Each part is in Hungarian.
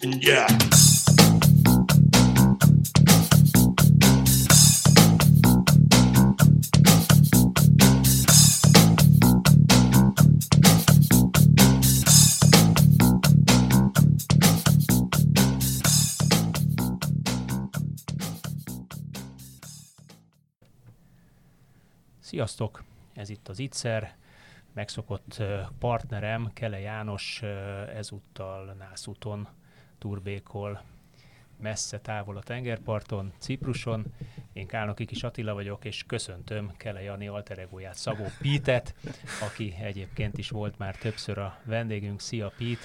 Yeah. Sziasztok! Ez itt az Itzer. Megszokott partnerem, Kele János ezúttal Nászúton turbékol messze távol a tengerparton, Cipruson. Én Kálnoki Kis Attila vagyok, és köszöntöm Kele Jani alteregóját, Szabó Pítet, aki egyébként is volt már többször a vendégünk. Szia Pít!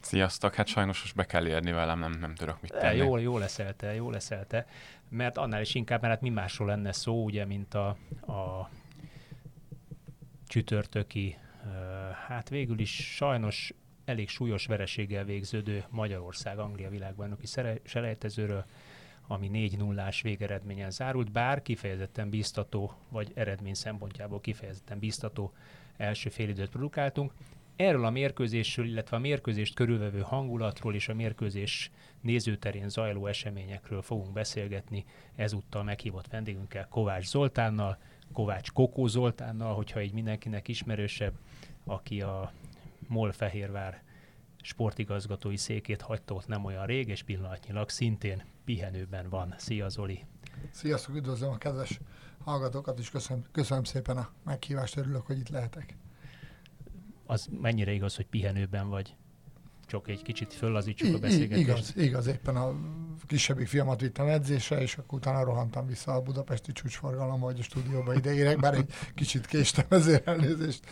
Sziasztok, hát sajnos most be kell érni velem, nem, nem tudok mit tenni. Jó, jó leszelte, jó leszelte, mert annál is inkább, mert hát mi másról lenne szó, ugye, mint a, a csütörtöki, hát végül is sajnos elég súlyos vereséggel végződő Magyarország-Anglia világbajnoki selejtezőről, ami 4 0 végeredményen zárult, bár kifejezetten biztató, vagy eredmény szempontjából kifejezetten biztató első félidőt produkáltunk. Erről a mérkőzésről, illetve a mérkőzést körülvevő hangulatról és a mérkőzés nézőterén zajló eseményekről fogunk beszélgetni ezúttal meghívott vendégünkkel, Kovács Zoltánnal, Kovács Kokó Zoltánnal, hogyha így mindenkinek ismerősebb, aki a MOL Fehérvár sportigazgatói székét hagyta ott nem olyan rég, és pillanatnyilag szintén pihenőben van. Szia Zoli! Sziasztok, üdvözlöm a kedves hallgatókat, és köszönöm, köszönöm szépen a meghívást, örülök, hogy itt lehetek. Az mennyire igaz, hogy pihenőben vagy? Csak egy kicsit föllazítsuk a beszélgetést. Igaz, igaz, éppen a kisebbik fiamat vittem edzésre, és akkor utána rohantam vissza a budapesti csúcsforgalom, vagy a stúdióba ideérek, bár egy kicsit késtem, ezért elnézést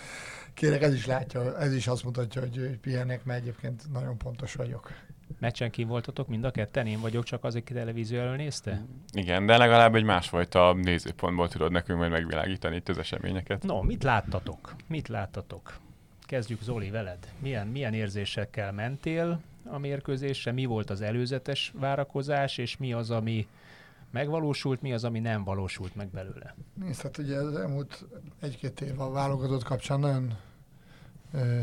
kérek, ez is látja, ez is azt mutatja, hogy pihenek, mert egyébként nagyon pontos vagyok. Meccsen ki voltatok mind a ketten? Én vagyok csak az, aki televízió elől nézte? Igen, de legalább egy másfajta nézőpontból tudod nekünk majd megvilágítani itt az eseményeket. No, mit láttatok? Mit láttatok? Kezdjük Zoli veled. Milyen, milyen érzésekkel mentél a mérkőzésre? Mi volt az előzetes várakozás, és mi az, ami megvalósult, mi az, ami nem valósult meg belőle? Nézd, hát ugye az elmúlt egy-két év a válogatott kapcsán nagyon ö,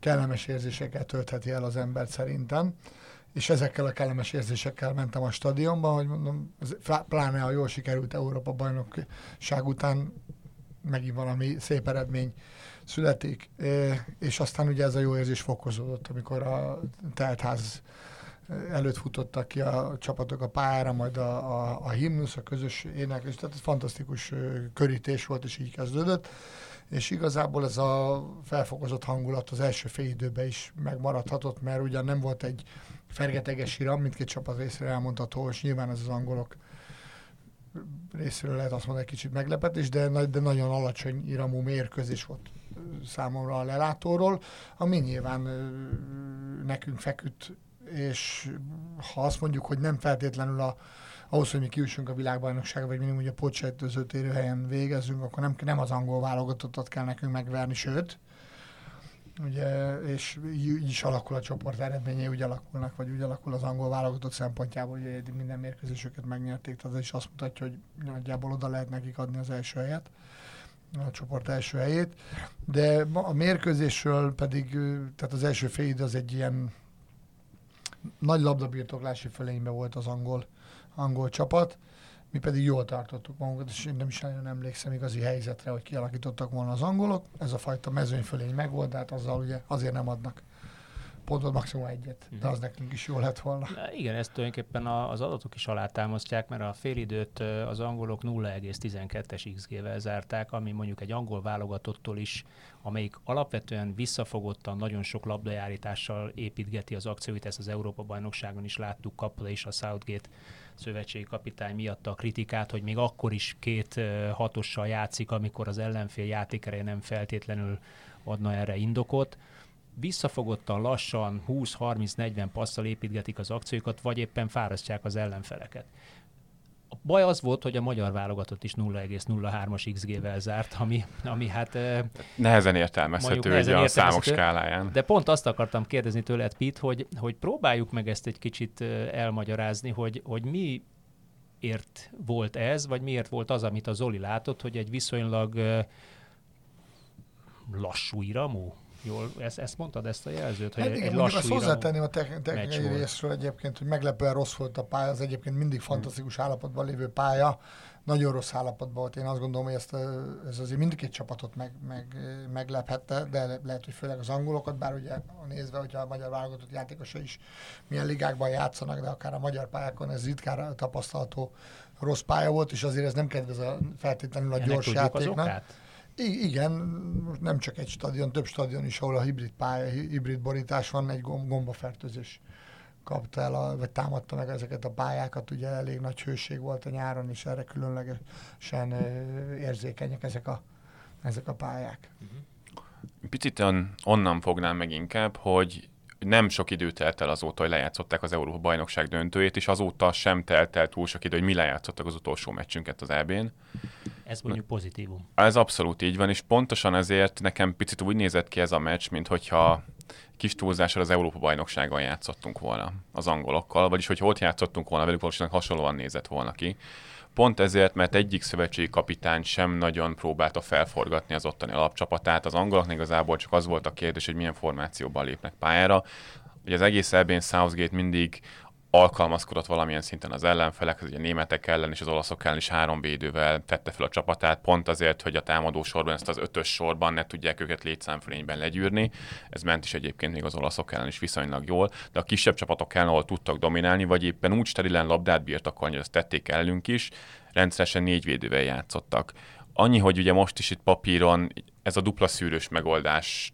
kellemes érzéseket töltheti el az embert szerintem, és ezekkel a kellemes érzésekkel mentem a stadionba, hogy mondom, pláne a jól sikerült Európa bajnokság után megint valami szép eredmény születik, és aztán ugye ez a jó érzés fokozódott, amikor a teltház előtt futottak ki a csapatok a pályára, majd a, a, a himnusz, a közös éneklés, tehát ez fantasztikus körítés volt, és így kezdődött, és igazából ez a felfokozott hangulat az első fél időben is megmaradhatott, mert ugyan nem volt egy fergeteges iram, mindkét csapat részre elmondható, és nyilván ez az angolok részéről lehet azt mondani egy kicsit meglepetés, de, de nagyon alacsony iramú mérkőzés volt számomra a lelátóról, ami nyilván nekünk feküdt, és ha azt mondjuk, hogy nem feltétlenül a, ahhoz, hogy mi kiussunk a világbajnokságra, vagy minimum ugye a potsejtőző helyen végezzünk, akkor nem, nem az angol válogatottat kell nekünk megverni, sőt, ugye, és így is alakul a csoport eredményei, úgy alakulnak, vagy úgy alakul az angol válogatott szempontjából, hogy minden mérkőzésüket megnyerték, tehát ez is azt mutatja, hogy nagyjából oda lehet nekik adni az első helyet a csoport első helyét, de a mérkőzésről pedig, tehát az első fél az egy ilyen nagy labdabirtoklási fölénybe volt az angol, angol csapat, mi pedig jól tartottuk magunkat, és én nem is nagyon emlékszem igazi helyzetre, hogy kialakítottak volna az angolok. Ez a fajta mezőnyfölény megvolt, de hát azzal ugye azért nem adnak pontot, maximum egyet, de az nekünk is jó lett volna. Na, igen, ezt tulajdonképpen az adatok is alátámasztják, mert a félidőt az angolok 0,12-es XG-vel zárták, ami mondjuk egy angol válogatottól is, amelyik alapvetően visszafogottan nagyon sok labdajárítással építgeti az akcióit, ezt az Európa-bajnokságon is láttuk, kapta is a Southgate szövetségi kapitány miatt a kritikát, hogy még akkor is két hatossal játszik, amikor az ellenfél játékereje nem feltétlenül adna erre indokot visszafogottan, lassan 20-30-40 passzal építgetik az akciókat, vagy éppen fárasztják az ellenfeleket. A baj az volt, hogy a magyar válogatott is 0,03-as XG-vel zárt, ami, ami hát... Nehezen értelmezhető nehezen a számok skáláján. De pont azt akartam kérdezni tőled, Pit, hogy, hogy próbáljuk meg ezt egy kicsit elmagyarázni, hogy, hogy mi ért volt ez, vagy miért volt az, amit a Zoli látott, hogy egy viszonylag lassú iramú, Jól, ezt, ezt mondtad, ezt a jelzőt, hogy Hát egy igen, egy lassú azt hozzátenném a techn- technikai volt. részről egyébként, hogy meglepően rossz volt a pálya, az egyébként mindig fantasztikus állapotban lévő pálya, nagyon rossz állapotban volt. Én azt gondolom, hogy ezt, ez azért mindkét csapatot meg, meg, meglephette, de le- lehet, hogy főleg az angolokat, bár ugye nézve, hogyha a magyar válogatott játékosa is milyen ligákban játszanak, de akár a magyar pályákon ez ritkán tapasztalható rossz pálya volt, és azért ez nem kedvez a, feltétlenül a Ennek gyors játéknak. Igen, nem csak egy stadion, több stadion is, ahol a hibrid pálya, hi- hibrid borítás van, egy gomb- gombafertőzés kapta el, a, vagy támadta meg ezeket a pályákat, ugye elég nagy hőség volt a nyáron, és erre különlegesen érzékenyek ezek a, ezek a pályák. Picit on, onnan fognám meg inkább, hogy nem sok idő telt el azóta, hogy lejátszották az Európa bajnokság döntőjét, és azóta sem telt el túl sok idő, hogy mi lejátszottak az utolsó meccsünket az EB-n. Ez mondjuk pozitívum. Ez abszolút így van, és pontosan ezért nekem picit úgy nézett ki ez a meccs, mint hogyha kis túlzással az Európa bajnokságon játszottunk volna az angolokkal, vagyis hogyha ott játszottunk volna velük, valószínűleg hasonlóan nézett volna ki. Pont ezért, mert egyik szövetségi kapitány sem nagyon próbálta felforgatni az ottani alapcsapatát. Az angoloknak igazából csak az volt a kérdés, hogy milyen formációban lépnek pályára. Ugye az egész ebén Southgate mindig alkalmazkodott valamilyen szinten az ellenfelekhez, ugye a németek ellen és az olaszok ellen is három védővel tette fel a csapatát, pont azért, hogy a támadó sorban, ezt az ötös sorban ne tudják őket létszámfölényben legyűrni. Ez ment is egyébként még az olaszok ellen is viszonylag jól, de a kisebb csapatok ellen, ahol tudtak dominálni, vagy éppen úgy sterilen labdát bírtak, hogy ezt tették ellenünk is, rendszeresen négy védővel játszottak. Annyi, hogy ugye most is itt papíron ez a dupla szűrős megoldás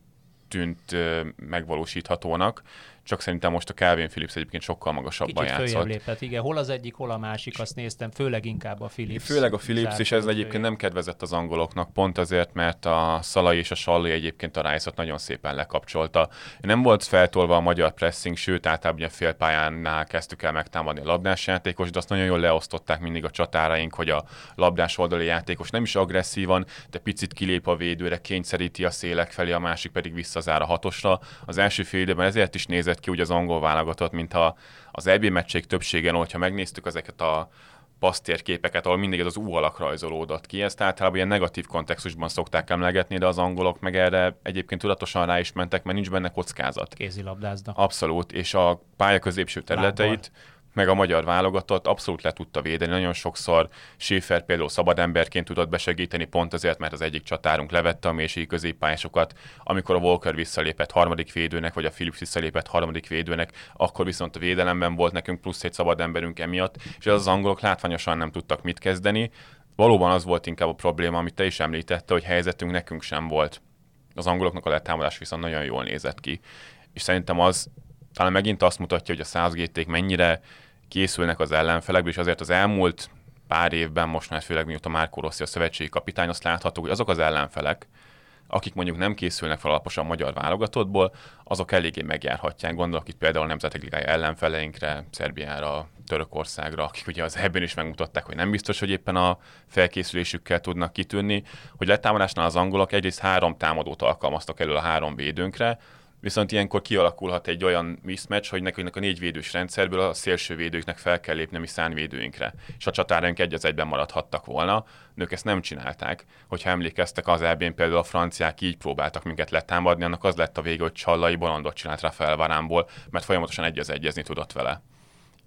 tűnt megvalósíthatónak, csak szerintem most a Calvin Phillips egyébként sokkal magasabban Kicsit játszott. lépett, igen. Hol az egyik, hol a másik, azt néztem, főleg inkább a Philips. Főleg a Philips, és ez egyébként nem kedvezett az angoloknak, pont azért, mert a Szalai és a Salli egyébként a rice nagyon szépen lekapcsolta. Nem volt feltolva a magyar pressing, sőt, általában ugye félpályánál kezdtük el megtámadni a labdás játékos, de azt nagyon jól leosztották mindig a csatáraink, hogy a labdás oldali játékos nem is agresszívan, de picit kilép a védőre, kényszeríti a szélek felé, a másik pedig visszazár a hatosra. Az első fél ezért is nézett ki úgy az angol válogatott, mintha az EB meccség többségen, hogyha megnéztük ezeket a passztérképeket, ahol mindig ez az U alak rajzolódott ki. Ezt általában ilyen negatív kontextusban szokták emlegetni, de az angolok meg erre egyébként tudatosan rá is mentek, mert nincs benne kockázat. Kézilabdáznak. Abszolút, és a pálya középső területeit, meg a magyar válogatott abszolút le tudta védeni. Nagyon sokszor Schäfer például szabad emberként tudott besegíteni, pont azért, mert az egyik csatárunk levette a mélységi középpályásokat. Amikor a Walker visszalépett harmadik védőnek, vagy a Philips visszalépett harmadik védőnek, akkor viszont a védelemben volt nekünk plusz egy szabad emberünk emiatt, és az, az angolok látványosan nem tudtak mit kezdeni. Valóban az volt inkább a probléma, amit te is említette, hogy helyzetünk nekünk sem volt. Az angoloknak a letámadás viszont nagyon jól nézett ki. És szerintem az talán megint azt mutatja, hogy a Southgate-ék mennyire készülnek az ellenfelekből, és azért az elmúlt pár évben, most már főleg mióta Márkó Rossi a szövetségi kapitány, azt látható, hogy azok az ellenfelek, akik mondjuk nem készülnek fel alaposan magyar válogatottból, azok eléggé megjárhatják. Gondolok itt például a Nemzetek Ligája ellenfeleinkre, Szerbiára, Törökországra, akik ugye az ebben is megmutatták, hogy nem biztos, hogy éppen a felkészülésükkel tudnak kitűnni, hogy letámadásnál az angolok egyrészt három támadót alkalmaztak elő a három védőnkre, Viszont ilyenkor kialakulhat egy olyan mismatch, hogy nekünk a négy védős rendszerből a szélső védőknek fel kell lépni a mi szánvédőinkre, és a csatáraink egy az egyben maradhattak volna. Nők ezt nem csinálták. Hogyha emlékeztek, az elbén például a franciák így próbáltak minket letámadni, annak az lett a vége, hogy Csallai bolondot csinált Rafael Varánból, mert folyamatosan egy az egyezni tudott vele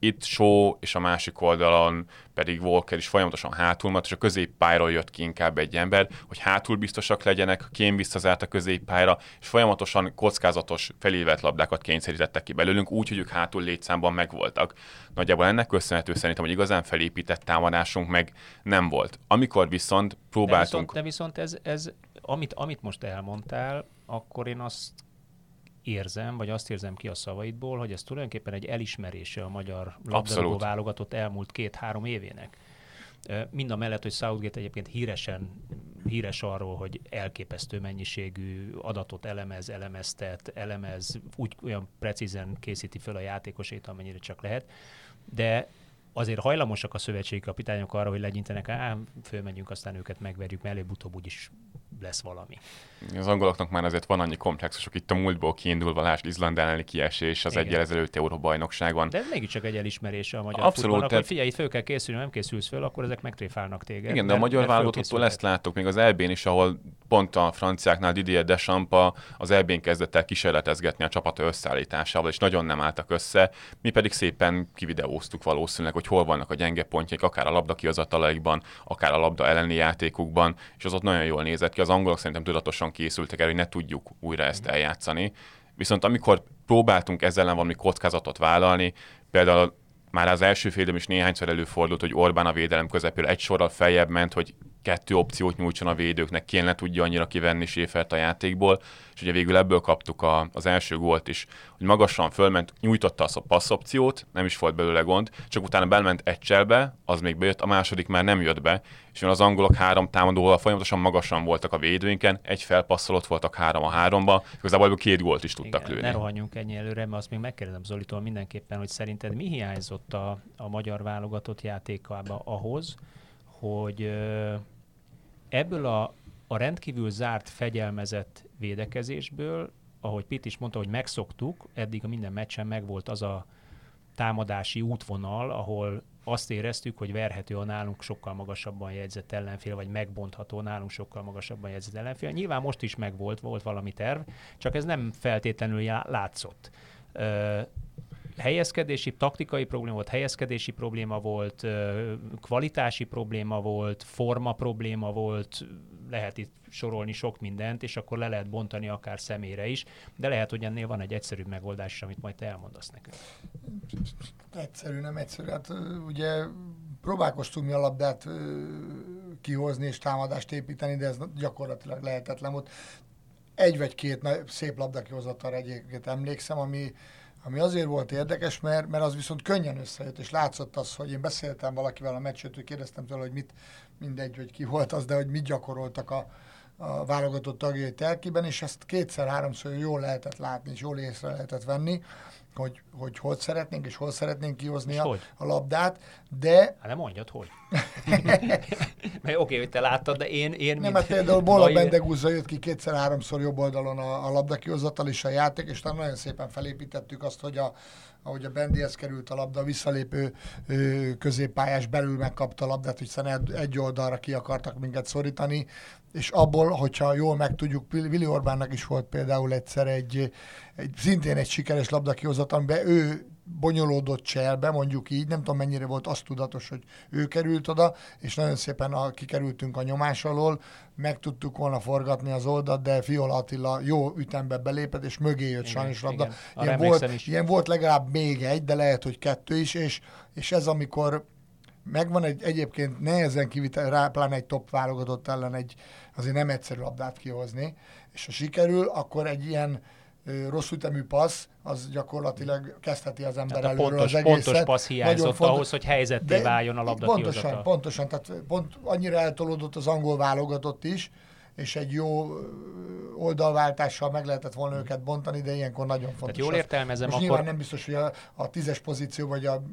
itt Shaw és a másik oldalon pedig Walker is folyamatosan hátul maradt, és a középpályáról jött ki inkább egy ember, hogy hátul biztosak legyenek, Kén visszazárt a középpályára, és folyamatosan kockázatos felévelt labdákat kényszerítettek ki belőlünk, úgy, hogy ők hátul létszámban megvoltak. Nagyjából ennek köszönhető szerintem, hogy igazán felépített támadásunk meg nem volt. Amikor viszont De viszont, próbáltunk... de viszont ez, ez amit, amit most elmondtál, akkor én azt érzem, vagy azt érzem ki a szavaidból, hogy ez tulajdonképpen egy elismerése a magyar labdarúgó válogatott elmúlt két-három évének. Mind a mellett, hogy Southgate egyébként híresen, híres arról, hogy elképesztő mennyiségű adatot elemez, elemeztet, elemez, úgy olyan precízen készíti föl a játékosét, amennyire csak lehet, de azért hajlamosak a szövetségi kapitányok arra, hogy legyintenek, á, fölmegyünk, aztán őket megverjük, mert előbb-utóbb úgyis lesz valami. Az angoloknak már azért van annyi komplexusok itt a múltból kiindulva, lásd Izland elleni kiesés az egyel ezelőtti Euróbajnokságon. De ez mégiscsak egy elismerése a magyar Abszolút, futballnak, tehát... hogy figyelj, föl kell készülni, nem készülsz föl, akkor ezek megtréfálnak téged. Igen, de a magyar válogatottól ezt láttuk, még az elbén is, ahol pont a franciáknál Didier Deschamps az elbén kezdett el kísérletezgetni a csapat összeállításával, és nagyon nem álltak össze. Mi pedig szépen kivideóztuk valószínűleg, hogy hol vannak a gyenge pontjaik, akár a labda kihozatalaikban, akár a labda elleni játékukban, és az ott nagyon jól nézett ki. Az angolok szerintem tudatosan készültek el, hogy ne tudjuk újra ezt eljátszani. Viszont amikor próbáltunk ezzel ellen valami kockázatot vállalni, például már az első félidőm is néhányszor előfordult, hogy Orbán a védelem közepére egy sorral feljebb ment, hogy kettő opciót nyújtson a védőknek, kéne tudja annyira kivenni Séfert a játékból, és ugye végül ebből kaptuk a, az első gólt is, hogy magasan fölment, nyújtotta a passz opciót, nem is volt belőle gond, csak utána belment egy cselbe, az még bejött, a második már nem jött be, és az angolok három támadóval folyamatosan magasan voltak a védőinken, egy felpasszolott voltak három a háromba, igazából két gólt is tudtak Igen, lőni. Ne rohanjunk ennyi előre, mert azt még megkérdezem Zolitól mindenképpen, hogy szerinted mi hiányzott a, a magyar válogatott játékába ahhoz, hogy ebből a, a rendkívül zárt, fegyelmezett védekezésből, ahogy Pitt is mondta, hogy megszoktuk, eddig a minden meccsen megvolt az a támadási útvonal, ahol azt éreztük, hogy verhető a nálunk sokkal magasabban jegyzett ellenfél, vagy megbontható nálunk sokkal magasabban jegyzett ellenfél. Nyilván most is megvolt, volt valami terv, csak ez nem feltétlenül látszott helyezkedési, taktikai probléma volt, helyezkedési probléma volt, kvalitási probléma volt, forma probléma volt, lehet itt sorolni sok mindent, és akkor le lehet bontani akár személyre is, de lehet, hogy ennél van egy egyszerűbb megoldás amit majd te elmondasz nekünk. Egyszerű, nem egyszerű. Hát ugye próbálkoztunk mi a labdát kihozni és támadást építeni, de ez gyakorlatilag lehetetlen volt. Egy vagy két szép labda kihozattal egyébként emlékszem, ami, ami azért volt érdekes, mert, mert az viszont könnyen összejött, és látszott az, hogy én beszéltem valakivel a meccsőt, kérdeztem tőle, hogy mit, mindegy, hogy ki volt az, de hogy mit gyakoroltak a, a válogatott tagjai telkiben, és ezt kétszer-háromszor jól lehetett látni, és jól észre lehetett venni, hogy, hogy hogy szeretnénk, és hol szeretnénk kihozni a, a labdát, de... Hát nem mondjad, hogy. Mert oké, okay, hogy te láttad, de én... én nem, mert például Bola Bendegúzza jött ki kétszer-háromszor jobb oldalon a, a labda kihozatal és a játék, és nagyon szépen felépítettük azt, hogy a, ahogy a Bendihez került a labda, a visszalépő középpályás belül megkapta a labdát, hiszen egy oldalra ki akartak minket szorítani, és abból, hogyha jól megtudjuk, Vili Orbánnak is volt például egyszer egy, egy szintén egy sikeres labda kihozat, amiben ő bonyolódott cselbe, mondjuk így, nem tudom mennyire volt az tudatos, hogy ő került oda, és nagyon szépen a, kikerültünk a nyomás alól, meg tudtuk volna forgatni az oldalt, de Fiola Attila jó ütembe belépett, és mögé jött igen, sajnos labda. Ilyen volt, is. ilyen volt legalább még egy, de lehet, hogy kettő is, és, és ez amikor megvan egy egyébként nehezen kivitel, rá, pláne egy top válogatott ellen egy azért nem egyszerű labdát kihozni, és ha sikerül, akkor egy ilyen rossz ütemű passz, az gyakorlatilag kezdheti az ember tehát előről pontos, az egészet. Pontos passz hiányzott fontos, ahhoz, hogy helyzetté váljon a labda Pontosan, kihozata. pontosan, tehát pont annyira eltolódott az angol válogatott is, és egy jó oldalváltással meg lehetett volna őket bontani, de ilyenkor nagyon fontos. Tehát jól értelmezem, Most akkor... nyilván nem biztos, hogy a, a tízes pozíció, vagy a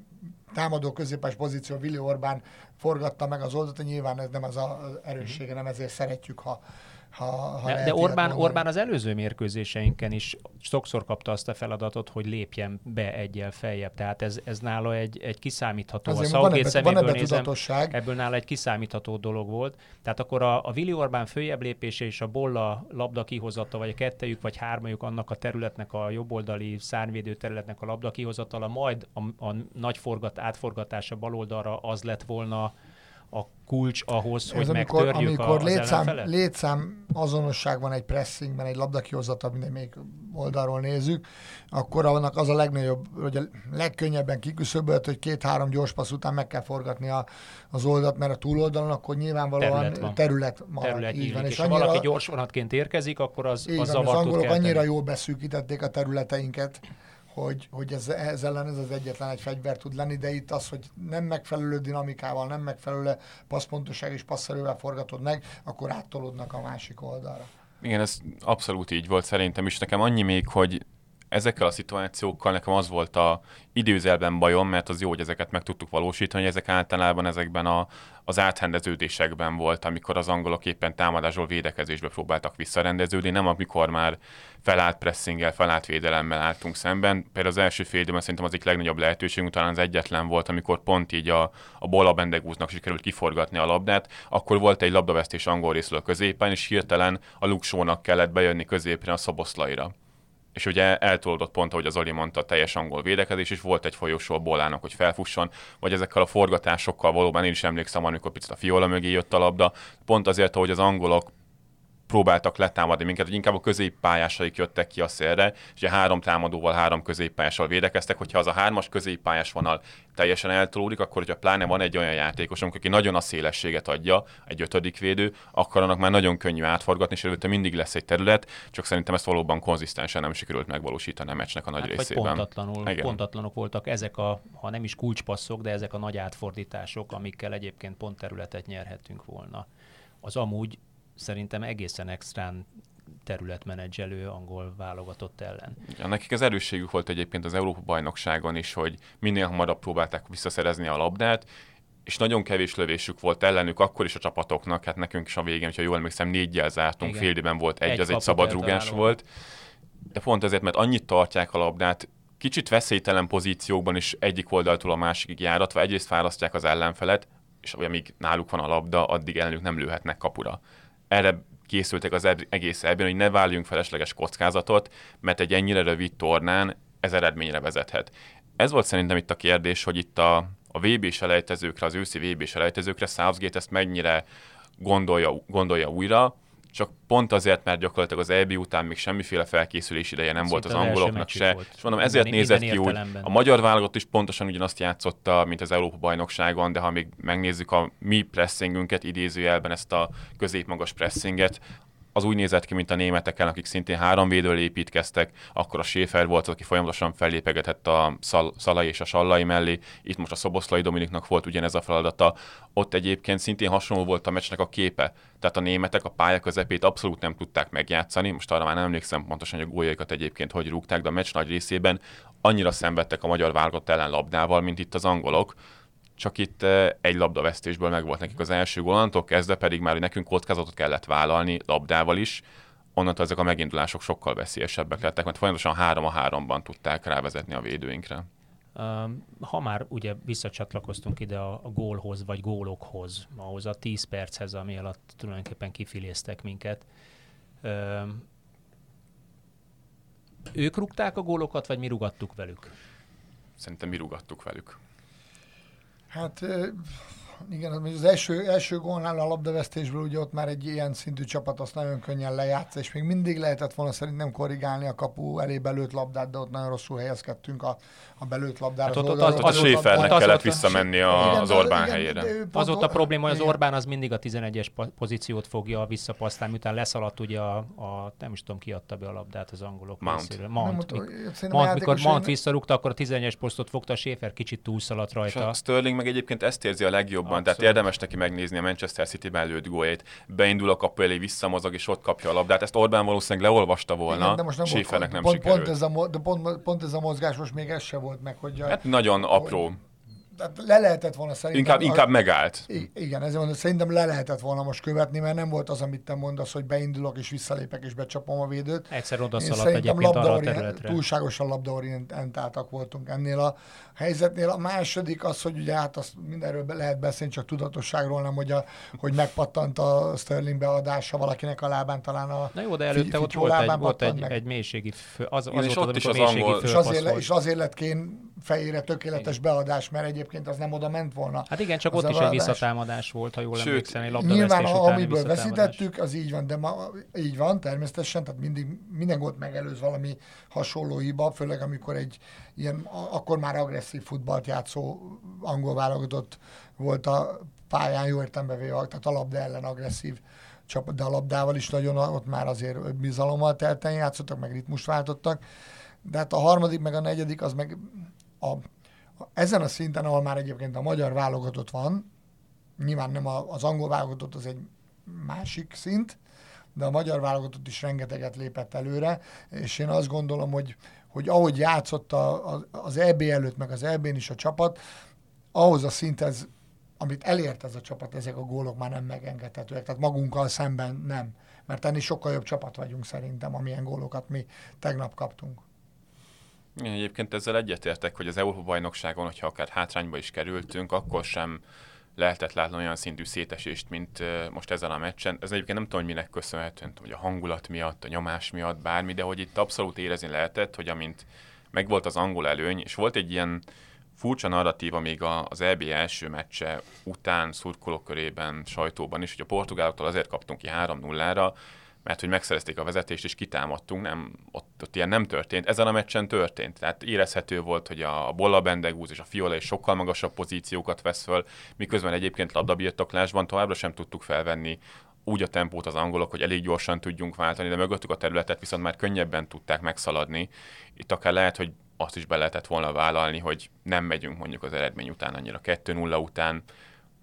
támadó középes pozíció Willi Orbán forgatta meg az oldalt, nyilván ez nem az az erőssége, nem ezért szeretjük, ha ha, ha de, de Orbán, Orbán az előző mérkőzéseinken is sokszor kapta azt a feladatot, hogy lépjen be egyel feljebb. Tehát ez, ez nála egy, egy kiszámítható, Azért a Southgate szeméből van nézem, ebből nála egy kiszámítható dolog volt. Tehát akkor a, a Willi Orbán följebb lépése és a Bolla labda kihozata, vagy a kettejük, vagy hármajuk annak a területnek, a jobboldali szárnyvédő területnek a labda kihozatala, majd a, a nagy forgat, átforgatása baloldalra az lett volna a kulcs ahhoz, Ez hogy amikor, megtörjük amikor a, létszám, létszám azonosság van egy pressingben, egy labdakihozata, minden még oldalról nézzük, akkor annak az a legnagyobb, hogy a legkönnyebben kiküszöbölt, hogy két-három gyors passz után meg kell forgatni a, az oldalt, mert a túloldalon akkor nyilvánvalóan terület van. Terület, marad, terület így van. És, és annyira, ha valaki gyors vonatként érkezik, akkor az, az van, az angolok annyira jól beszűkítették a területeinket, hogy, hogy ez, ez ellen ez az egyetlen egy fegyver tud lenni, de itt az, hogy nem megfelelő dinamikával, nem megfelelő passzpontoság és passzerővel forgatod meg, akkor áttolódnak a másik oldalra. Igen, ez abszolút így volt szerintem is. Nekem annyi még, hogy ezekkel a szituációkkal nekem az volt a időzelben bajom, mert az jó, hogy ezeket meg tudtuk valósítani, hogy ezek általában ezekben a, az áthendeződésekben volt, amikor az angolok éppen támadásról védekezésbe próbáltak visszarendeződni, nem amikor már felállt pressinggel, felállt védelemmel álltunk szemben. Például az első fél időben szerintem az egyik legnagyobb lehetőségünk talán az egyetlen volt, amikor pont így a, a Bola Bendegúznak sikerült kiforgatni a labdát, akkor volt egy labdavesztés angol részről a középen, és hirtelen a Luxónak kellett bejönni középre a szoboszlaira és ugye eltolódott pont, ahogy az Oli mondta, teljes angol védekezés, és volt egy folyosó a Bolának, hogy felfusson, vagy ezekkel a forgatásokkal valóban én is emlékszem, amikor picit a fiola mögé jött a labda, pont azért, hogy az angolok próbáltak letámadni minket, hogy inkább a középpályásaik jöttek ki a szélre, és ugye három támadóval, három középpályással védekeztek, hogyha az a hármas középpályás vonal teljesen eltolódik, akkor hogyha pláne van egy olyan játékos, aki nagyon a szélességet adja, egy ötödik védő, akkor annak már nagyon könnyű átforgatni, és előtte mindig lesz egy terület, csak szerintem ezt valóban konzisztensen nem sikerült megvalósítani a meccsnek a nagy hát, részében. Pontatlanul, Igen. pontatlanok voltak ezek a, ha nem is kulcspasszok, de ezek a nagy átfordítások, amikkel egyébként pont területet nyerhetünk volna. Az amúgy szerintem egészen extrán területmenedzselő angol válogatott ellen. Ja, nekik az erősségük volt egyébként az Európa-bajnokságon is, hogy minél hamarabb próbálták visszaszerezni a labdát, és nagyon kevés lövésük volt ellenük, akkor is a csapatoknak, hát nekünk is a végén, hogyha jól emlékszem, négyel zártunk, fél időben volt egy, egy az egy szabadrugás volt. De pont ezért, mert annyit tartják a labdát, kicsit veszélytelen pozíciókban is egyik oldaltól a másikig járatva, egyrészt fárasztják az ellenfelet, és amíg náluk van a labda, addig ellenük nem lőhetnek kapura erre készültek az egész ebben, hogy ne váljunk felesleges kockázatot, mert egy ennyire rövid tornán ez eredményre vezethet. Ez volt szerintem itt a kérdés, hogy itt a, a VB selejtezőkre, az őszi VB selejtezőkre Southgate ezt mennyire gondolja, gondolja újra, csak pont azért, mert gyakorlatilag az EB után még semmiféle felkészülés ideje nem Ez volt az angoloknak se. Volt. És mondom, ezért Minden, nézett ki úgy. A magyar válogatott is pontosan ugyanazt játszotta, mint az Európa-bajnokságon, de ha még megnézzük a mi pressingünket, idézőjelben ezt a középmagas pressinget, az úgy nézett ki, mint a németeken, akik szintén három védőről építkeztek, akkor a Schäfer volt, aki folyamatosan fellépegetett a Szal- Szalai és a Sallai mellé, itt most a Szoboszlai Dominiknak volt ugyanez a feladata, ott egyébként szintén hasonló volt a meccsnek a képe, tehát a németek a pálya közepét abszolút nem tudták megjátszani, most arra már nem emlékszem pontosan, hogy a góljaikat egyébként hogy rúgták, de a meccs nagy részében annyira szenvedtek a magyar válogatott ellen labdával, mint itt az angolok, csak itt egy labdavesztésből meg volt nekik az első gól, kezdve pedig már hogy nekünk kockázatot kellett vállalni labdával is, onnantól ezek a megindulások sokkal veszélyesebbek lettek, mert folyamatosan három a háromban tudták rávezetni a védőinkre. Ha már ugye visszacsatlakoztunk ide a, a gólhoz, vagy gólokhoz, ahhoz a 10 perchez, ami alatt tulajdonképpen kifiléztek minket, ők rúgták a gólokat, vagy mi rugattuk velük? Szerintem mi rugattuk velük. Hát igen, az első, első gólnál a labdavesztésből ugye ott már egy ilyen szintű csapat azt nagyon könnyen lejátsz, és még mindig lehetett volna szerintem korrigálni a kapu elé belőtt labdát, de ott nagyon rosszul helyezkedtünk a, a belőtt labdára. Hát ott, ott, az, az, a Schäfernek kellett visszamenni a, az Orbán igen, helyére. Az ott a probléma, hogy az Orbán az mindig a 11-es pozíciót fogja visszapasztálni, miután leszaladt ugye a, a, nem is tudom ki adta be a labdát az angolok Mount. részéről. Mount. Nem, Mount, Mount mikor Mount visszarúgta, akkor a 11-es posztot fogta, a Schäfer kicsit túlszaladt rajta. Sterling meg egyébként ezt érzi a legjobban, Abszolút. tehát érdemes neki megnézni a Manchester City előtt góljait. Beindul a kapu elé, visszamozog, és ott kapja a labdát. Ezt Orbán valószínűleg leolvasta volna, Igen, de most nem Schäfernek nem pont, sikerült. Pont ez, a, de pont, pont ez a mozgás most még ez se volt meg, hogy... Hát nagyon apró. Hogy, tehát le lehetett volna szerintem... Inkább, inkább megállt. Igen, ezért mondom, szerintem le lehetett volna most követni, mert nem volt az, amit te mondasz, hogy beindulok és visszalépek és becsapom a védőt. Egyszer oda szaladt egyébként arra a területre. Túlságosan labdaorientáltak voltunk ennél a helyzetnél. A második az, hogy ugye hát azt mindenről lehet beszélni, csak tudatosságról nem, hogy, a, hogy megpattant a Sterling beadása valakinek a lábán talán a Na jó, de előtte ott volt egy, volt egy, egy mélységi fő, az, az, az, ott is az angol. És azért, és azért lett kén fejére tökéletes igen. beadás, mert egyébként az nem oda ment volna. Hát igen, csak ott is egy visszatámadás volt, ha jól Sőt, emlékszem, egy Nyilván, ha amiből veszítettük, az így van, de ma így van, természetesen, tehát mindig, minden gólt megelőz valami hasonló hiba, főleg amikor egy ilyen, akkor már agresszív futballt játszó angol válogatott volt a pályán, jó értembe véve, tehát a labda ellen agresszív csapat, de a labdával is nagyon, ott már azért bizalommal telten játszottak, meg ritmust váltottak. De hát a harmadik, meg a negyedik, az meg a, ezen a szinten, ahol már egyébként a magyar válogatott van, nyilván nem a, az angol válogatott az egy másik szint, de a magyar válogatott is rengeteget lépett előre, és én azt gondolom, hogy, hogy ahogy játszott a, a, az EB előtt, meg az EB-n is a csapat, ahhoz a szinthez, amit elért ez a csapat, ezek a gólok már nem megengedhetőek. Tehát magunkkal szemben nem. Mert ennél sokkal jobb csapat vagyunk szerintem, amilyen gólokat mi tegnap kaptunk. Én egyébként ezzel egyetértek, hogy az Európa-bajnokságon, hogyha akár hátrányba is kerültünk, akkor sem lehetett látni olyan szintű szétesést, mint most ezen a meccsen. Ez egyébként nem tudom, hogy minek köszönhető, hogy a hangulat miatt, a nyomás miatt, bármi, de hogy itt abszolút érezni lehetett, hogy amint megvolt az angol előny, és volt egy ilyen furcsa narratíva még az EB első meccse után szurkolók körében, sajtóban is, hogy a portugáloktól azért kaptunk ki 3-0-ra, mert hogy megszerezték a vezetést és kitámadtunk, nem, ott, ott ilyen nem történt. Ezen a meccsen történt. Tehát érezhető volt, hogy a Bolla Bendegúz és a Fiola is sokkal magasabb pozíciókat vesz föl, miközben egyébként labdabirtoklásban továbbra sem tudtuk felvenni úgy a tempót az angolok, hogy elég gyorsan tudjunk váltani, de mögöttük a területet viszont már könnyebben tudták megszaladni. Itt akár lehet, hogy azt is be lehetett volna vállalni, hogy nem megyünk mondjuk az eredmény után annyira 2-0 után,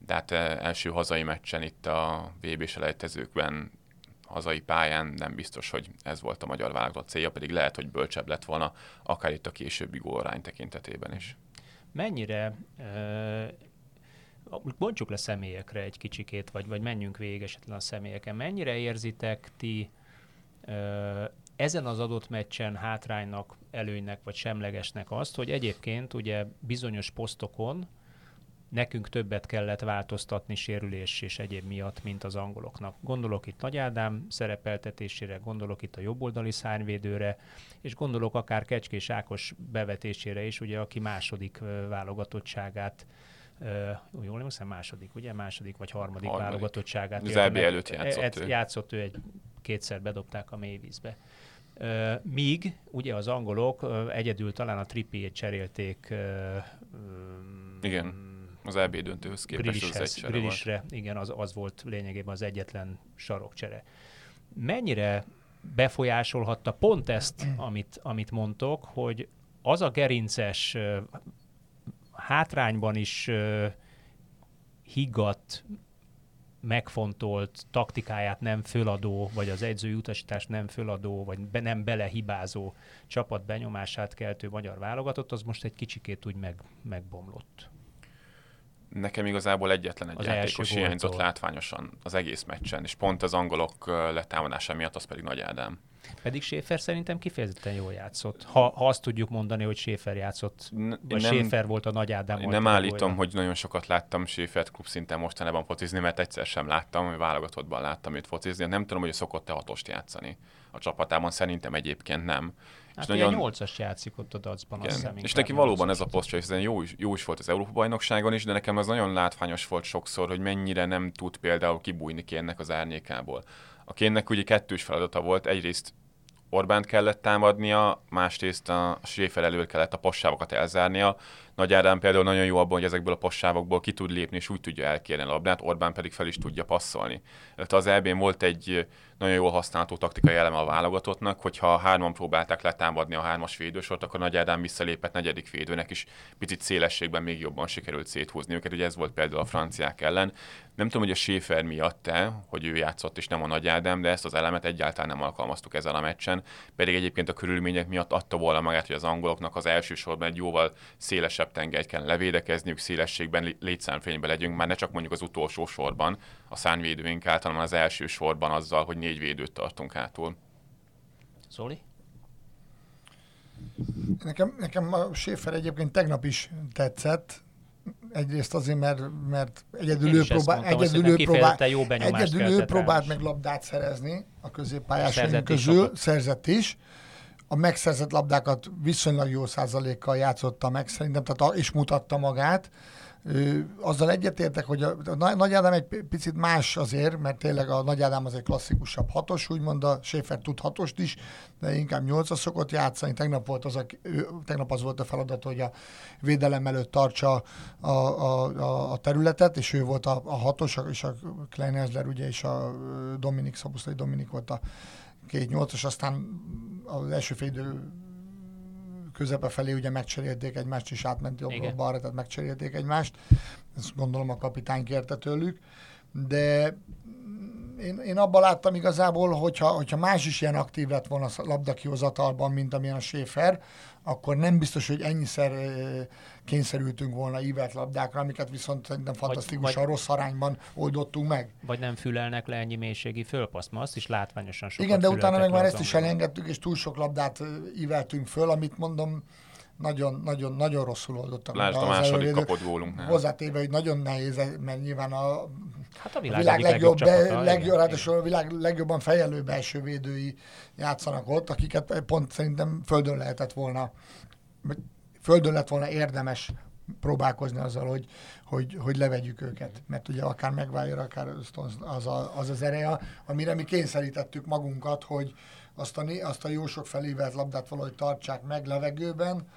de hát eh, első hazai meccsen itt a VB selejtezőkben hazai pályán nem biztos, hogy ez volt a magyar válogatott célja, pedig lehet, hogy bölcsebb lett volna, akár itt a későbbi gólarány tekintetében is. Mennyire uh, bontsuk le személyekre egy kicsikét, vagy, vagy menjünk végig esetlen a személyeken. Mennyire érzitek ti uh, ezen az adott meccsen hátránynak, előnynek vagy semlegesnek azt, hogy egyébként ugye bizonyos posztokon nekünk többet kellett változtatni sérülés és egyéb miatt, mint az angoloknak. Gondolok itt Nagy Ádám szerepeltetésére, gondolok itt a jobboldali szárnyvédőre, és gondolok akár Kecskés Ákos bevetésére is, ugye, aki második válogatottságát Uh, jól emlékszem, második, ugye? Második vagy harmadik, harmadik. válogatottságát. Az EB előtt játszott e, ő. Játszott ő egy, kétszer bedobták a mélyvízbe. Uh, míg ugye az angolok uh, egyedül talán a trippiét cserélték uh, Igen az EB döntőhöz képest az egy Grilisre, igen, az, az volt lényegében az egyetlen sarokcsere. Mennyire befolyásolhatta pont ezt, amit, amit mondtok, hogy az a gerinces hátrányban is higgadt, megfontolt taktikáját nem föladó, vagy az edzői utasítást nem föladó, vagy be, nem belehibázó csapat benyomását keltő magyar válogatott, az most egy kicsikét úgy meg, megbomlott. Nekem igazából egyetlen egy az játékos hiányzott látványosan az egész meccsen, és pont az angolok letámadása miatt az pedig Nagy Ádám. Pedig Schäfer szerintem kifejezetten jól játszott. Ha, ha azt tudjuk mondani, hogy Schäfer játszott, N- vagy nem, Schäfer volt a Nagy Ádám. Én nem állítom, hogy nagyon sokat láttam Schäfert klub szinten mostanában focizni, mert egyszer sem láttam, hogy válogatottban láttam őt focizni. Nem tudom, hogy szokott-e hatost játszani a csapatában, szerintem egyébként nem. Hát és nagyon... 8-as játszik ott a dacban, azt hiszem, És neki valóban ez a posztja, hiszen jó is, jó is volt az Európa-bajnokságon is, de nekem az nagyon látványos volt sokszor, hogy mennyire nem tud például kibújni ki ennek az árnyékából. A kénnek ugye kettős feladata volt, egyrészt Orbánt kellett támadnia, másrészt a Schäfer elől kellett a passávokat elzárnia. Nagy Ádám például nagyon jó abban, hogy ezekből a passávokból ki tud lépni, és úgy tudja elkérni a labdát, Orbán pedig fel is tudja passzolni. Tehát az eb volt egy nagyon jól használható taktikai eleme a válogatottnak, hogyha hárman próbálták letámadni a hármas védősort, akkor Nagy Ádám visszalépett negyedik védőnek is picit szélességben még jobban sikerült széthúzni őket. Ugye ez volt például a franciák ellen. Nem tudom, hogy a Schäfer miatt-e, hogy ő játszott és nem a Nagy Ádám, de ezt az elemet egyáltalán nem alkalmaztuk ezen a meccsen. Pedig egyébként a körülmények miatt adta volna magát, hogy az angoloknak az első sorban egy jóval szélesebb tengelyt kell levédekezniük, szélességben, létszámfényben legyünk, már ne csak mondjuk az utolsó sorban a szárnyvédőink által, hanem az első sorban azzal, hogy négy védőt tartunk hátul. Zoli? Nekem, nekem a Schäfer egyébként tegnap is tetszett, egyrészt azért, mert, mert egyedül ő, próbál, mondtam, egyedül ő, próbál, jó egyedül ő próbált meg labdát szerezni a középpályásaink közül, szerzett is. A megszerzett labdákat viszonylag jó százalékkal játszotta meg szerintem, tehát és mutatta magát azzal egyetértek, hogy a, a Nagy Ádám egy picit más azért, mert tényleg a Nagy Ádám az egy klasszikusabb hatos, úgymond a Schäfer tud hatost is, de inkább nyolca szokott játszani. Tegnap, volt az a, tegnap az volt a feladat, hogy a védelem előtt tartsa a, a, a, a területet, és ő volt a, a hatos, és a Klein Ezler, ugye, és a Dominik, Szabuszlai Dominik volt a két nyolcas, aztán az első fél közepe felé ugye megcserélték egymást, és átment jobbra balra, tehát megcserélték egymást. Ezt gondolom a kapitány kérte tőlük. De én, én abban láttam igazából, hogyha, hogyha más is ilyen aktív lett volna a labdakihozatalban, mint amilyen a Schaefer, akkor nem biztos, hogy ennyiszer kényszerültünk volna ívelt labdákra, amiket viszont szerintem fantasztikusan vagy, rossz arányban oldottunk meg. Vagy nem fülelnek le ennyi mélységi fölpaszt, ma azt is látványosan sokat Igen, de utána meg már ezt is elengedtük, és túl sok labdát íveltünk föl, amit mondom, nagyon, nagyon, nagyon rosszul oldottak. Lásd a második kapott gólunk. Hozzátéve, hogy nagyon nehéz, mert nyilván a, hát a világ, a világ legjobb, legjobb, legjobb, ráadásul a világ legjobban fejelő belső védői játszanak ott, akiket pont szerintem földön lehetett volna, földön lett volna érdemes próbálkozni azzal, hogy, hogy, hogy levegyük őket. Mert ugye akár megválja, akár az, a, az az ereje, amire mi kényszerítettük magunkat, hogy azt a, azt a jó sok felívelt labdát valahogy tartsák meg levegőben,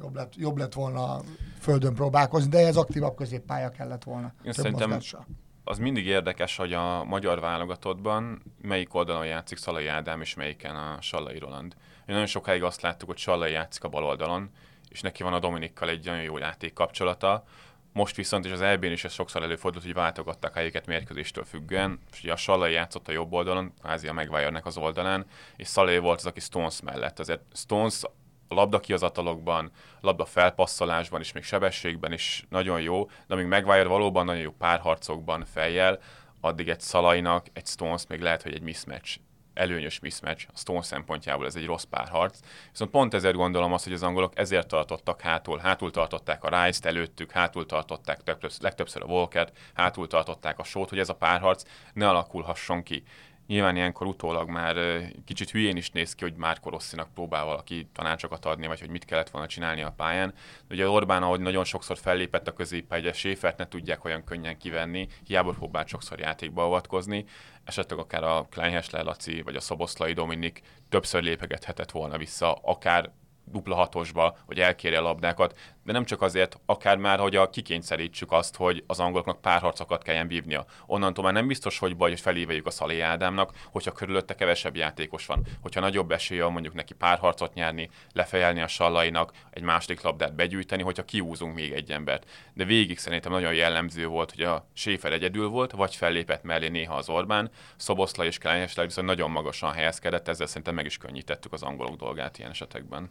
jobb lett, jobb lett volna földön próbálkozni, de ez aktívabb középpálya kellett volna. Én szerintem mozgással. Az mindig érdekes, hogy a magyar válogatottban melyik oldalon játszik Szalai Ádám, és melyiken a Sallai Roland. Én nagyon sokáig azt láttuk, hogy Sallai játszik a bal oldalon, és neki van a Dominikkal egy nagyon jó játék kapcsolata, most viszont, és az EB-n is ez sokszor előfordult, hogy váltogattak helyeket mérkőzéstől függően, és ugye a Salai játszott a jobb oldalon, kvázi a maguire az oldalán, és Salai volt az, aki Stones mellett. Azért Stones a labda kiazatalokban, labda felpasszolásban és még sebességben is nagyon jó, de amíg Maguire valóban nagyon jó párharcokban fejjel, addig egy Szalainak, egy Stones még lehet, hogy egy mismatch előnyös mismatch, a Stone szempontjából ez egy rossz párharc. Viszont pont ezért gondolom azt, hogy az angolok ezért tartottak hátul, hátul tartották a Rice-t előttük, hátul tartották legtöbbször a Volkert, hátul tartották a sót, hogy ez a párharc ne alakulhasson ki. Nyilván ilyenkor utólag már kicsit hülyén is néz ki, hogy már Rosszinak próbál valaki tanácsokat adni, vagy hogy mit kellett volna csinálni a pályán. De ugye Orbán, ahogy nagyon sokszor fellépett a középpályára, Séfert ne tudják olyan könnyen kivenni, hiába próbált sokszor játékba avatkozni, esetleg akár a Kleinhessler Laci, vagy a Szoboszlai Dominik többször lépegethetett volna vissza, akár dupla hatosba, hogy elkérje a labdákat, de nem csak azért, akár már, hogy a kikényszerítsük azt, hogy az angoloknak párharcokat kelljen vívnia. Onnantól már nem biztos, hogy baj, hogy feléveljük a Szalé Ádámnak, hogyha körülötte kevesebb játékos van. Hogyha nagyobb esélye mondjuk neki párharcot nyerni, lefejelni a sallainak, egy második labdát begyűjteni, hogyha kiúzunk még egy embert. De végig szerintem nagyon jellemző volt, hogy a Séfer egyedül volt, vagy fellépett mellé néha az Orbán, Szoboszla és Kleinhesler viszont nagyon magasan helyezkedett, ezzel szerintem meg is könnyítettük az angolok dolgát ilyen esetekben.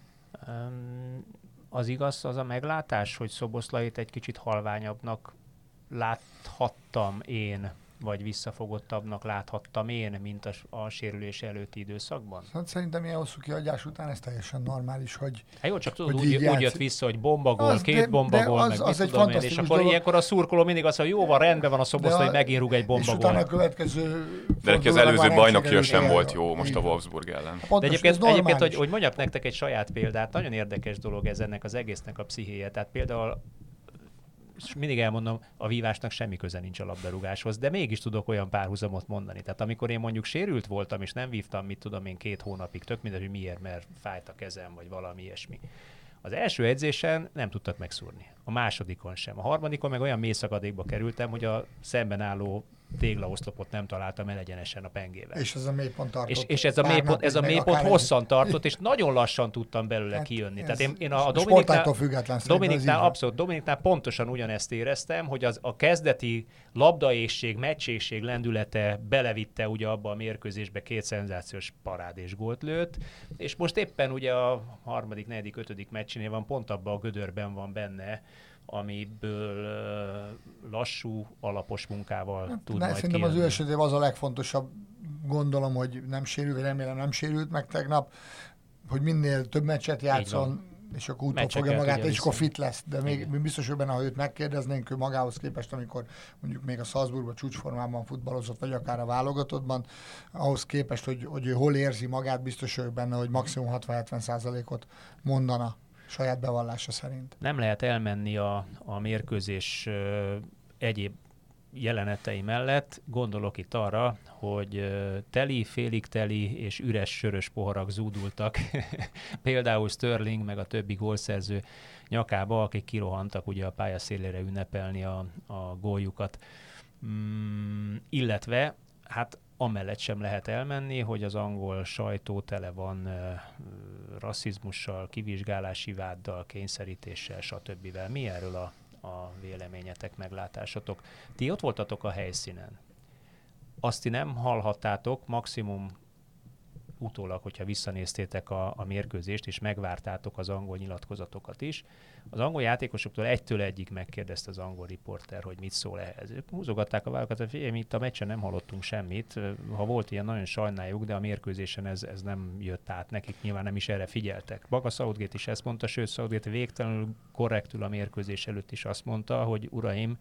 Az igaz, az a meglátás, hogy Szoboszlait egy kicsit halványabbnak láthattam én vagy visszafogottabbnak láthattam én, mint a, a sérülés előtti időszakban? Hát szerintem ilyen hosszú kiadás után ez teljesen normális, hogy Hát jó, csak tudod, úgy, úgy jött vissza, hogy bombagól, az, két bombagól, meg az egy tudom én, és akkor dolog. ilyenkor a szurkoló mindig azt mondja, jó van, rendben van a szoboszlai, hogy megint rúg egy bombagól. És utána a következő... De neki az előző bajnokja sem volt jó most a Wolfsburg ellen. De egyébként, egyébként hogy, hogy mondjak nektek egy saját példát, nagyon érdekes dolog ez ennek az egésznek a pszichéje. Tehát például mindig elmondom, a vívásnak semmi köze nincs a labdarúgáshoz, de mégis tudok olyan párhuzamot mondani. Tehát amikor én mondjuk sérült voltam, és nem vívtam, mit tudom én, két hónapig, tök mindegy, hogy miért, mert fájt a kezem, vagy valami ilyesmi. Az első edzésen nem tudtak megszúrni. A másodikon sem. A harmadikon meg olyan mély szakadékba kerültem, hogy a szemben álló téglaoszlopot nem találtam el egyenesen a pengével. És ez a mélypont tartott. És, és ez a mélypont, ez a mélypont hosszan tartott, és nagyon lassan tudtam belőle hát kijönni. Tehát én, én a, a Dominiknál, Dominiknál abszolút, Dominiknál pontosan ugyanezt éreztem, hogy az, a kezdeti labdaészség, meccsészség lendülete belevitte ugye abba a mérkőzésbe két szenzációs parád és gólt lőtt, és most éppen ugye a harmadik, negyedik, ötödik meccsénél van, pont abban a gödörben van benne, amiből lassú, alapos munkával hát, tud ne, majd Szerintem kijönni. az ő esetében az a legfontosabb, gondolom, hogy nem sérült, remélem nem sérült meg tegnap, hogy minél több meccset játszon, és akkor úton fogja magát, és akkor fit lesz. De még Igen. biztos, hogy benne, ha őt megkérdeznénk, ő magához képest, amikor mondjuk még a Salzburgban csúcsformában futballozott, vagy akár a válogatottban, ahhoz képest, hogy, hogy ő hol érzi magát, biztos vagyok benne, hogy maximum 60-70 százalékot mondana saját bevallása szerint. Nem lehet elmenni a, a mérkőzés egyéb jelenetei mellett. Gondolok itt arra, hogy teli, félig teli és üres sörös poharak zúdultak, például Sterling meg a többi gólszerző nyakába, akik kirohantak ugye a pályaszélére ünnepelni a, a góljukat. Mm, illetve hát amellett sem lehet elmenni, hogy az angol sajtó tele van uh, rasszizmussal, kivizsgálási váddal, kényszerítéssel, stb. Mi erről a, a véleményetek, meglátásatok? Ti ott voltatok a helyszínen. azt ti nem hallhattátok, maximum utólag, hogyha visszanéztétek a, a mérkőzést, és megvártátok az angol nyilatkozatokat is. Az angol játékosoktól egytől egyik megkérdezte az angol riporter, hogy mit szól ehhez. Ők húzogatták a vállalkat, hogy figyelj, mi itt a meccsen nem hallottunk semmit. Ha volt ilyen, nagyon sajnáljuk, de a mérkőzésen ez, ez nem jött át nekik, nyilván nem is erre figyeltek. Baga Southgate is ezt mondta, sőt Southgate végtelenül korrektül a mérkőzés előtt is azt mondta, hogy uraim,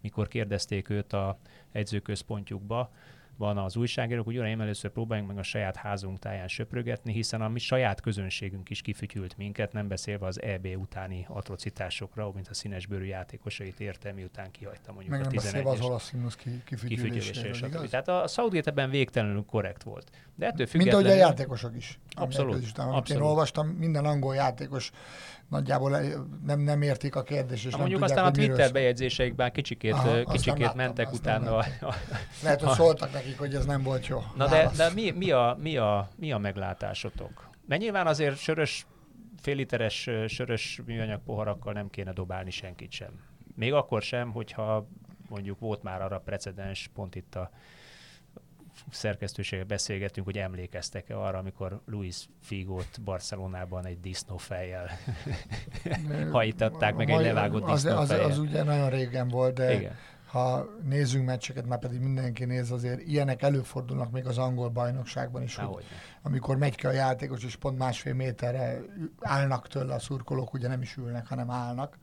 mikor kérdezték őt a edzőközpontjukba, van az újságírók, hogy uraim, először próbáljunk meg a saját házunk táján söprögetni, hiszen a mi saját közönségünk is kifütyült minket, nem beszélve az EB utáni atrocitásokra, mint a színesbőrű játékosait érte, miután kihagyta mondjuk meg a 11 az olasz ki, kifütyüléséről, Tehát a Southgate ebben végtelenül korrekt volt. De ettől függetlenül... Mint ahogy a játékosok is. Abszolút. Abszolút. Én olvastam, minden angol játékos nagyjából nem, nem értik a kérdést. És Na, mondjuk tudják, aztán a Twitter bejegyzéseikben kicsikét, Aha, kicsikét mentek nem, utána. A, a, Lehet, hogy szóltak nekik, hogy ez nem volt jó. Na de, de mi, mi, a, mi, a, mi a meglátásotok? Mert nyilván azért sörös, féliteres sörös műanyag poharakkal nem kéne dobálni senkit sem. Még akkor sem, hogyha mondjuk volt már arra precedens, pont itt a szerkesztőséggel beszélgetünk, hogy emlékeztek-e arra, amikor Luis Figót Barcelonában egy disznófejjel hajtatták meg egy levágott az, az, az, ugye nagyon régen volt, de Igen. Ha nézzünk meccseket, már pedig mindenki néz, azért ilyenek előfordulnak még az angol bajnokságban is, hogy, amikor megy ki a játékos, és pont másfél méterre állnak tőle a szurkolók, ugye nem is ülnek, hanem állnak.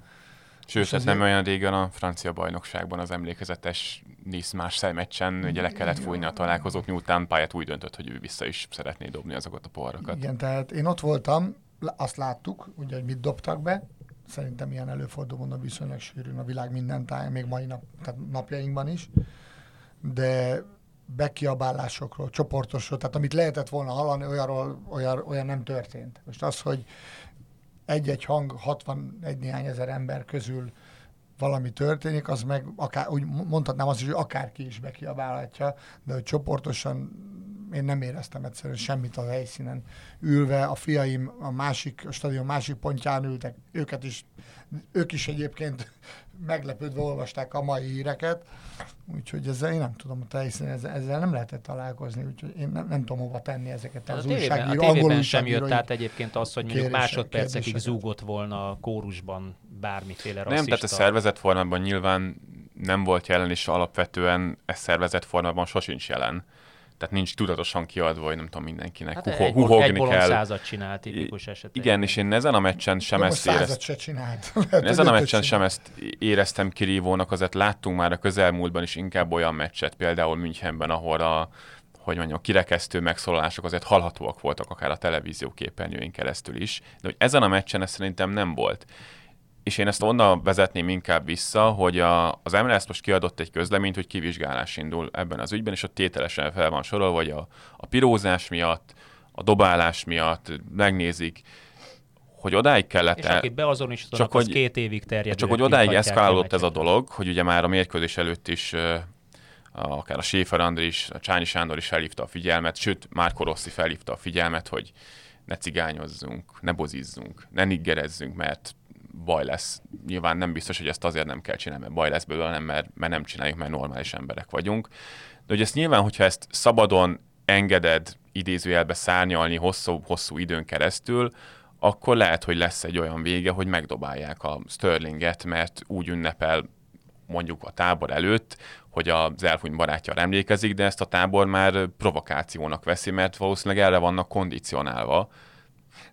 Sőt, hát nem olyan régen a francia bajnokságban az emlékezetes Nice más meccsen ugye le kellett fújni a találkozót, miután pályát úgy döntött, hogy ő vissza is szeretné dobni azokat a poharakat. Igen, tehát én ott voltam, azt láttuk, ugye, hogy mit dobtak be, szerintem ilyen előfordul mondom viszonylag sűrűn a világ minden táján, még mai nap, tehát napjainkban is, de bekiabálásokról, csoportosról, tehát amit lehetett volna hallani, olyanról, olyan, olyan nem történt. Most az, hogy egy-egy hang 61 néhány ezer ember közül valami történik, az meg akár, úgy mondhatnám azt is, hogy akárki is bekiabálhatja, de hogy csoportosan én nem éreztem egyszerűen semmit a helyszínen. Ülve a fiaim a másik, a stadion másik pontján ültek, őket is, ők is egyébként meglepődve olvasták a mai híreket, úgyhogy ezzel én nem tudom, a helyszínen ezzel, ezzel nem lehetett találkozni, úgyhogy én nem, nem tudom hova tenni ezeket az a újságíró, a angol sem jött át egyébként az, hogy mondjuk másodpercekig zúgott volna a kórusban bármiféle rasszista. Nem, tehát a szervezett formában nyilván nem volt jelen, és alapvetően ez szervezett formában sosincs jelen tehát nincs tudatosan kiadva, hogy nem tudom mindenkinek hát huho- egy, huhogni egy kell. százat csinált tipikus esetben. Igen, és én ezen a meccsen sem ezt éreztem. se csinált. ezen a meccsen sem ezt éreztem kirívónak, azért láttunk már a közelmúltban is inkább olyan meccset, például Münchenben, ahol a hogy mondjam, kirekesztő megszólalások azért hallhatóak voltak akár a televízió képernyőink keresztül is, de hogy ezen a meccsen ez szerintem nem volt és én ezt onnan vezetném inkább vissza, hogy a, az MLS most kiadott egy közleményt, hogy kivizsgálás indul ebben az ügyben, és ott tételesen fel van sorolva, hogy a, a pirózás miatt, a dobálás miatt megnézik, hogy odáig kellett És el... akit beazonosítanak, csak, az hogy, két évig terjed. Csak hogy odáig eszkálódott ez a dolog, hogy ugye már a mérkőzés előtt is akár a Séfer Andris, a Csányi Sándor is felhívta a figyelmet, sőt, Márko Rossi felhívta a figyelmet, hogy ne cigányozzunk, ne bozizzunk, ne niggerezzünk, mert baj lesz. Nyilván nem biztos, hogy ezt azért nem kell csinálni, mert baj lesz belőle, nem, mert, mert nem csináljuk, mert normális emberek vagyunk. De hogy ezt nyilván, hogyha ezt szabadon engeded idézőjelbe szárnyalni hosszú, hosszú időn keresztül, akkor lehet, hogy lesz egy olyan vége, hogy megdobálják a Sterlinget, mert úgy ünnepel mondjuk a tábor előtt, hogy az elfúnyt barátja emlékezik, de ezt a tábor már provokációnak veszi, mert valószínűleg erre vannak kondicionálva,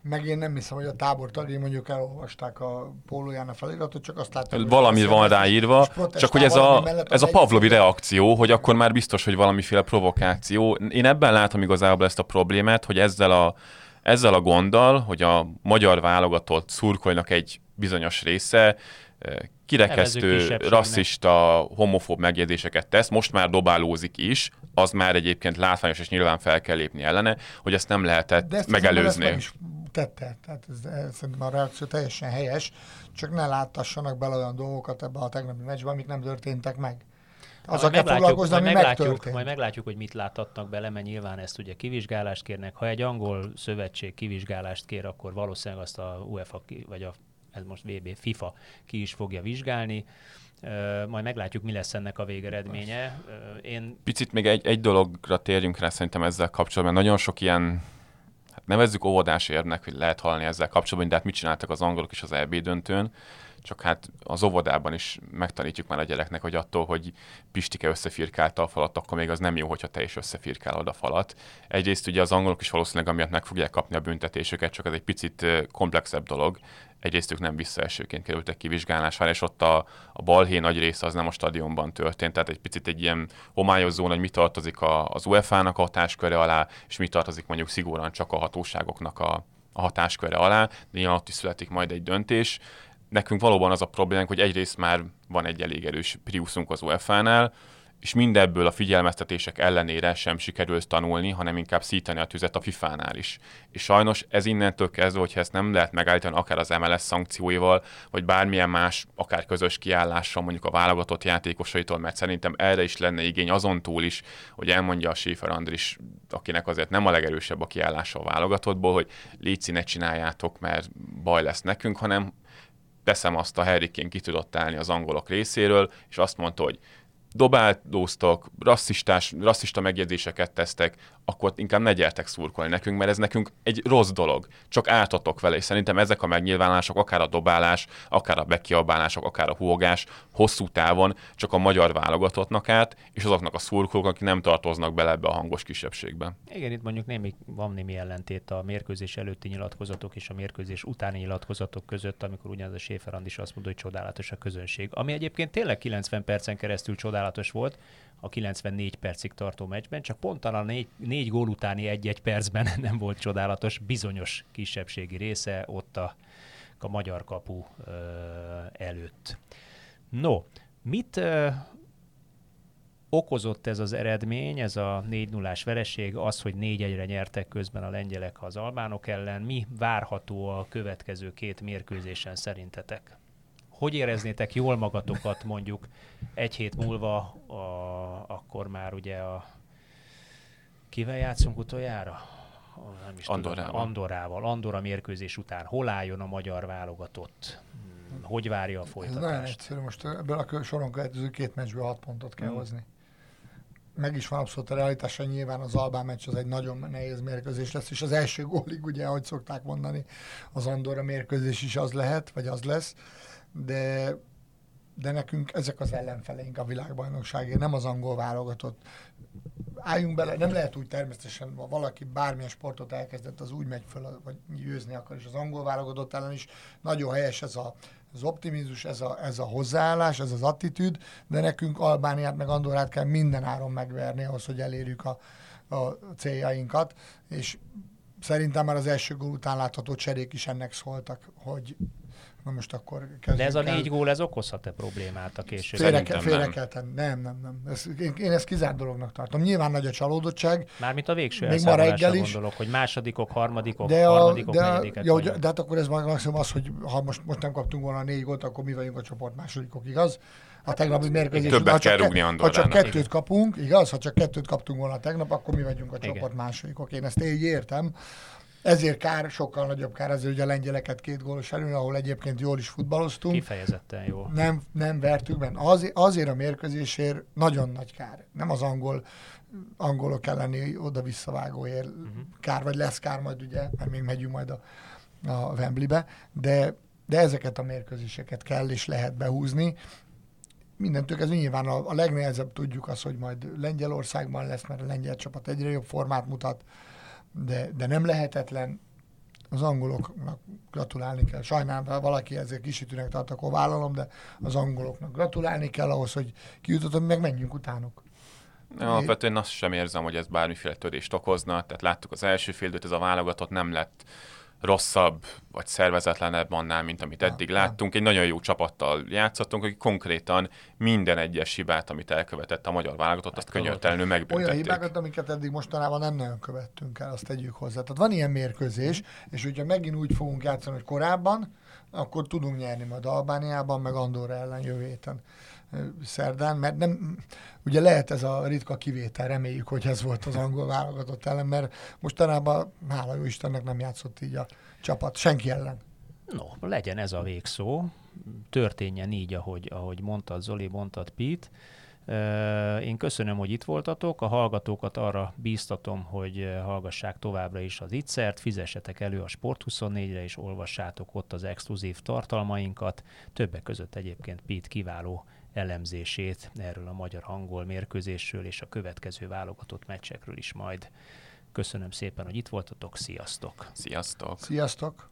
meg én nem hiszem, hogy a tábor tagjai mondjuk elolvasták a pólóján a feliratot, csak azt láttam, Valami van ráírva, csak hogy ez a, ez a Pavlovi reakció, hogy akkor már biztos, hogy valamiféle provokáció. Én ebben látom igazából ezt a problémát, hogy ezzel a, ezzel a gonddal, hogy a magyar válogatott szurkolnak egy bizonyos része kirekesztő, rasszista, homofób megjegyzéseket tesz, most már dobálózik is, az már egyébként látványos, és nyilván fel kell lépni ellene, hogy ezt nem lehetett ezt megelőzni. Ezt tette. Tehát ez, ez, szerintem a reakció teljesen helyes, csak ne láttassanak bele olyan dolgokat ebbe a tegnapi meccsbe, amik nem történtek meg. Az a foglalkozni, ami meglátjuk, majd meglátjuk, hogy mit láthatnak bele, mert nyilván ezt ugye kivizsgálást kérnek. Ha egy angol szövetség kivizsgálást kér, akkor valószínűleg azt a UEFA vagy a ez most VB, FIFA ki is fogja vizsgálni. Majd meglátjuk, mi lesz ennek a végeredménye. Én... Picit még egy, egy dologra térjünk rá szerintem ezzel kapcsolatban. Nagyon sok ilyen hát nevezzük óvodás érnek, hogy lehet hallani ezzel kapcsolatban, de hát mit csináltak az angolok is az EB döntőn csak hát az óvodában is megtanítjuk már a gyereknek, hogy attól, hogy Pistike összefirkálta a falat, akkor még az nem jó, hogyha te is összefirkálod a falat. Egyrészt ugye az angolok is valószínűleg amiatt meg fogják kapni a büntetésüket, csak ez egy picit komplexebb dolog. Egyrészt ők nem visszaesőként kerültek kivizsgálásra, és ott a, a balhé nagy része az nem a stadionban történt, tehát egy picit egy ilyen homályozó, hogy mi tartozik a, az UEFA-nak a hatásköre alá, és mi tartozik mondjuk szigorúan csak a hatóságoknak a, a hatásköre alá, de ilyen ott is születik majd egy döntés. Nekünk valóban az a problémánk, hogy egyrészt már van egy elég erős Priusunk az UEFA-nál, és mindebből a figyelmeztetések ellenére sem sikerült tanulni, hanem inkább szítani a tüzet a FIFA-nál is. És sajnos ez innentől kezdve, hogyha ezt nem lehet megállítani akár az MLS szankcióival, vagy bármilyen más, akár közös kiállással mondjuk a válogatott játékosaitól, mert szerintem erre is lenne igény azon túl is, hogy elmondja a Schäfer Andris, akinek azért nem a legerősebb a kiállása a válogatottból, hogy légy ne csináljátok, mert baj lesz nekünk, hanem teszem azt a Harry Kane ki tudott állni az angolok részéről, és azt mondta, hogy dobálóztak, rasszistás, rasszista megjegyzéseket tesztek, akkor inkább ne gyertek szurkolni nekünk, mert ez nekünk egy rossz dolog. Csak ártatok vele, és szerintem ezek a megnyilvánulások, akár a dobálás, akár a bekiabálások, akár a húgás, hosszú távon csak a magyar válogatottnak át, és azoknak a szurkolók, akik nem tartoznak bele ebbe a hangos kisebbségbe. Igen, itt mondjuk némi, van némi ellentét a mérkőzés előtti nyilatkozatok és a mérkőzés utáni nyilatkozatok között, amikor ugyanaz a Schäfer is azt mondta, hogy csodálatos a közönség. Ami egyébként tényleg 90 percen keresztül csodálatos volt, a 94 percig tartó meccsben, csak pont a négy, négy gól utáni egy-egy percben nem volt csodálatos, bizonyos kisebbségi része ott a, a magyar kapu ö, előtt. No, mit ö, okozott ez az eredmény, ez a 4 0 vereség, az, hogy 4-1-re nyertek közben a lengyelek az albánok ellen. Mi várható a következő két mérkőzésen szerintetek? Hogy éreznétek jól magatokat mondjuk egy hét múlva, a, akkor már ugye a kivel játszunk utoljára? Nem is Andorrával. Tudom, Andorrával. Andorra mérkőzés után hol álljon a magyar válogatott? Hmm, hogy várja a folytatást? Ez nagyon egyszerű. Most ebből a soron következő két meccsből hat pontot kell hmm. hozni. Meg is van abszolút a realitás, hogy nyilván az Albán meccs az egy nagyon nehéz mérkőzés lesz, és az első gólig, ugye, ahogy szokták mondani, az Andorra mérkőzés is az lehet, vagy az lesz de, de nekünk ezek az ellenfeleink a világbajnokságért, nem az angol válogatott. Álljunk bele, nem lehet úgy természetesen, ha valaki bármilyen sportot elkezdett, az úgy megy föl, vagy győzni akar, és az angol válogatott ellen is. Nagyon helyes ez a, az optimizmus, ez a, ez a hozzáállás, ez az attitűd, de nekünk Albániát meg Andorát kell minden áron megverni ahhoz, hogy elérjük a, a céljainkat, és szerintem már az első gól után látható cserék is ennek szóltak, hogy Na most akkor De ez a négy gól, ez okozhat-e problémát a később? Félre, ke, félre nem. kell tenni. Nem, nem, nem. Ez, én, én ezt kizárt dolognak tartom. Nyilván nagy a csalódottság. Mármint a végső Még ma reggel is. gondolok, hogy másodikok, harmadikok, de a, harmadikok, de, a, jó, de hát akkor ez maximum az, hogy ha most, most nem kaptunk volna a négy gólt, akkor mi vagyunk a csoport másodikok, igaz? A tegnapi mérkőzés. Többet ha kell rúgni Ha csak kettőt igen. kapunk, igaz? Ha csak kettőt kaptunk volna tegnap, akkor mi vagyunk a csoport igen. másodikok. Én ezt így értem. Ezért kár, sokkal nagyobb kár azért, hogy a lengyeleket két gólos előn, ahol egyébként jól is futballoztunk. Kifejezetten jó. Nem, nem vertük benne. Az, azért a mérkőzésért nagyon nagy kár. Nem az angol angolok elleni oda-visszavágóért uh-huh. kár, vagy lesz kár majd ugye, mert még megyünk majd a, a Wembleybe, de, de ezeket a mérkőzéseket kell és lehet behúzni. Mindentől ez nyilván a, a legnehezebb tudjuk az, hogy majd Lengyelországban lesz, mert a lengyel csapat egyre jobb formát mutat, de, de nem lehetetlen. Az angoloknak gratulálni kell. Sajnálom, ha valaki ezért kisütőnek tart, akkor vállalom, de az angoloknak gratulálni kell ahhoz, hogy kijutottam, meg menjünk utánuk. Alapvetően azt sem érzem, hogy ez bármiféle törést okozna. Tehát láttuk az első fél ez a válogatott nem lett rosszabb vagy szervezetlenebb annál, mint amit eddig láttunk. Egy nagyon jó csapattal játszottunk, hogy konkrétan minden egyes hibát, amit elkövetett a magyar válogatott, azt könyörtelenül megbüntették. Olyan hibákat, amiket eddig mostanában nem nagyon követtünk el, azt tegyük hozzá. Tehát van ilyen mérkőzés, és hogyha megint úgy fogunk játszani, hogy korábban, akkor tudunk nyerni majd Albániában, meg Andorra ellen jövő héten szerdán, mert nem, ugye lehet ez a ritka kivétel, reméljük, hogy ez volt az angol válogatott ellen, mert mostanában, hála jó Istennek nem játszott így a csapat, senki ellen. No, legyen ez a végszó, történjen így, ahogy, ahogy mondtad Zoli, mondtad Pete. Én köszönöm, hogy itt voltatok. A hallgatókat arra bíztatom, hogy hallgassák továbbra is az ittszert, fizessetek elő a Sport24-re, és olvassátok ott az exkluzív tartalmainkat. Többek között egyébként Pete kiváló elemzését erről a magyar-angol mérkőzésről és a következő válogatott meccsekről is majd. Köszönöm szépen, hogy itt voltatok, sziasztok! Sziasztok! Sziasztok!